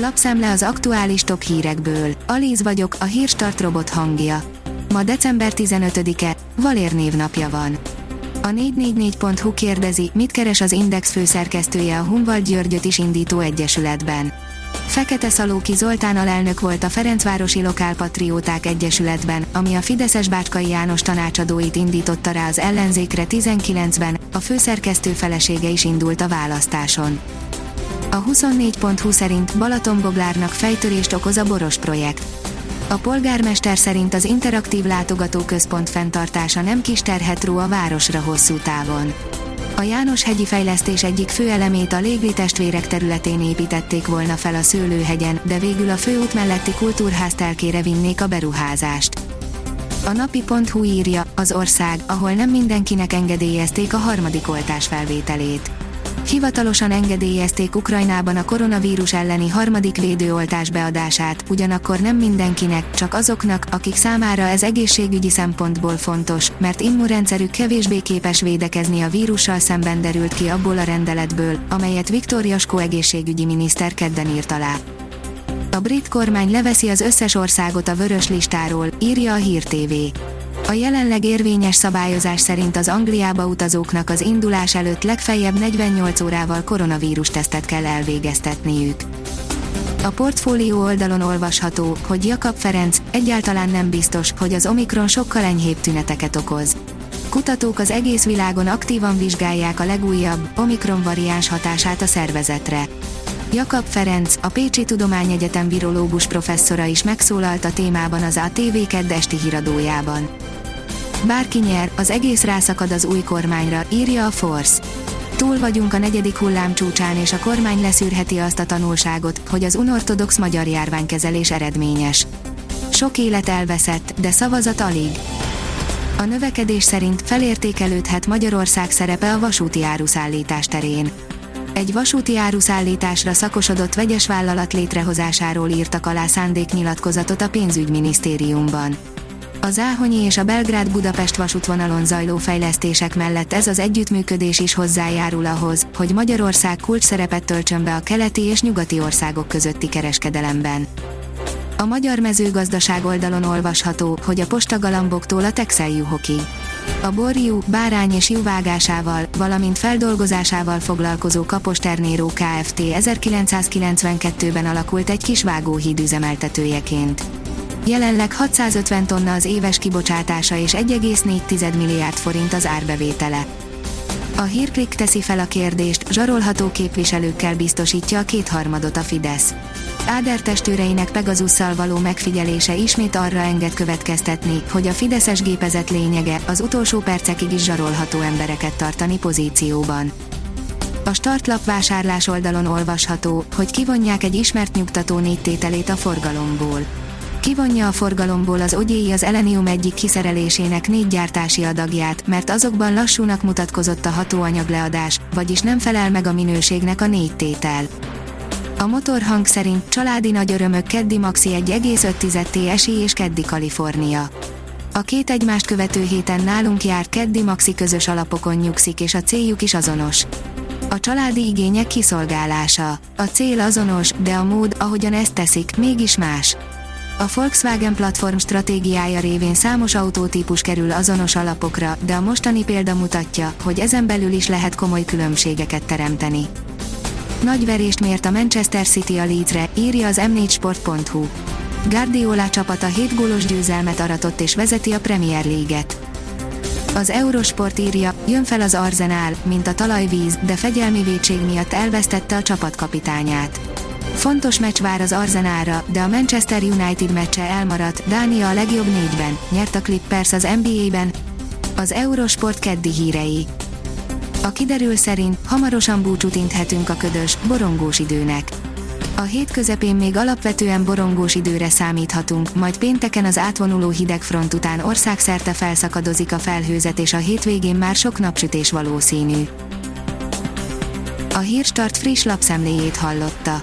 Lapszemle az aktuális top hírekből. Alíz vagyok, a hírstart robot hangja. Ma december 15-e, Valér névnapja van. A 444.hu kérdezi, mit keres az Index főszerkesztője a Hunvald Györgyöt is indító egyesületben. Fekete Szalóki Zoltán alelnök volt a Ferencvárosi Lokálpatrióták Egyesületben, ami a Fideszes Bácskai János tanácsadóit indította rá az ellenzékre 19-ben, a főszerkesztő felesége is indult a választáson. A 24.20 szerint Balatonboglárnak fejtörést okoz a Boros projekt. A polgármester szerint az interaktív látogatóközpont fenntartása nem kis terhet ró a városra hosszú távon. A János hegyi fejlesztés egyik fő elemét a Légli testvérek területén építették volna fel a Szőlőhegyen, de végül a főút melletti kultúrház telkére vinnék a beruházást. A napi.hu írja, az ország, ahol nem mindenkinek engedélyezték a harmadik oltás felvételét. Hivatalosan engedélyezték Ukrajnában a koronavírus elleni harmadik védőoltás beadását, ugyanakkor nem mindenkinek, csak azoknak, akik számára ez egészségügyi szempontból fontos, mert immunrendszerük kevésbé képes védekezni a vírussal szemben derült ki abból a rendeletből, amelyet Viktor Jaskó egészségügyi miniszter kedden írt alá. A brit kormány leveszi az összes országot a vörös listáról, írja a Hír TV. A jelenleg érvényes szabályozás szerint az Angliába utazóknak az indulás előtt legfeljebb 48 órával koronavírus tesztet kell elvégeztetniük. A portfólió oldalon olvasható, hogy Jakab Ferenc egyáltalán nem biztos, hogy az Omikron sokkal enyhébb tüneteket okoz. Kutatók az egész világon aktívan vizsgálják a legújabb, Omikron variáns hatását a szervezetre. Jakab Ferenc, a Pécsi Tudományegyetem virológus professzora is megszólalt a témában az ATV kedd esti híradójában. Bárki nyer, az egész rászakad az új kormányra, írja a Force. Túl vagyunk a negyedik hullám csúcsán és a kormány leszűrheti azt a tanulságot, hogy az unortodox magyar járványkezelés eredményes. Sok élet elveszett, de szavazat alig. A növekedés szerint felértékelődhet Magyarország szerepe a vasúti áruszállítás terén. Egy vasúti áruszállításra szakosodott vegyes vállalat létrehozásáról írtak alá szándéknyilatkozatot a pénzügyminisztériumban. Az Áhonyi és a Belgrád-Budapest vasútvonalon zajló fejlesztések mellett ez az együttműködés is hozzájárul ahhoz, hogy Magyarország kulcs szerepet töltsön be a keleti és nyugati országok közötti kereskedelemben. A magyar mezőgazdaság oldalon olvasható, hogy a postagalamboktól a texeljuhokig. A borjú, bárány és juvágásával, valamint feldolgozásával foglalkozó Kapos Ternéró Kft. 1992-ben alakult egy kis vágóhíd üzemeltetőjeként. Jelenleg 650 tonna az éves kibocsátása és 1,4 milliárd forint az árbevétele. A hírklik teszi fel a kérdést, zsarolható képviselőkkel biztosítja a kétharmadot a Fidesz. Áder testőreinek Pegazusszal való megfigyelése ismét arra enged következtetni, hogy a Fideszes gépezet lényege az utolsó percekig is zsarolható embereket tartani pozícióban. A startlap vásárlás oldalon olvasható, hogy kivonják egy ismert nyugtató négytételét a forgalomból Kivonja a forgalomból az ogyéi az Elenium egyik kiszerelésének négy gyártási adagját, mert azokban lassúnak mutatkozott a hatóanyag leadás, vagyis nem felel meg a minőségnek a négy tétel. A motorhang szerint családi nagy örömök Keddi Maxi 1,5 TSI és Keddi Kalifornia. A két egymást követő héten nálunk jár Keddi Maxi közös alapokon nyugszik és a céljuk is azonos. A családi igények kiszolgálása. A cél azonos, de a mód, ahogyan ezt teszik, mégis más. A Volkswagen platform stratégiája révén számos autótípus kerül azonos alapokra, de a mostani példa mutatja, hogy ezen belül is lehet komoly különbségeket teremteni. Nagy verést mért a Manchester City a Leedsre, írja az m4sport.hu. Guardiola csapata 7 gólos győzelmet aratott és vezeti a Premier League-et. Az Eurosport írja, jön fel az Arzenál, mint a talajvíz, de fegyelmi vétség miatt elvesztette a csapatkapitányát. Fontos meccs vár az Arzenára, de a Manchester United meccse elmaradt, Dánia a legjobb négyben, nyert a Clippers az NBA-ben, az Eurosport keddi hírei. A kiderül szerint hamarosan búcsút inthetünk a ködös, borongós időnek. A hét közepén még alapvetően borongós időre számíthatunk, majd pénteken az átvonuló hidegfront után országszerte felszakadozik a felhőzet és a hétvégén már sok napsütés valószínű. A Hírstart friss lapszemléjét hallotta.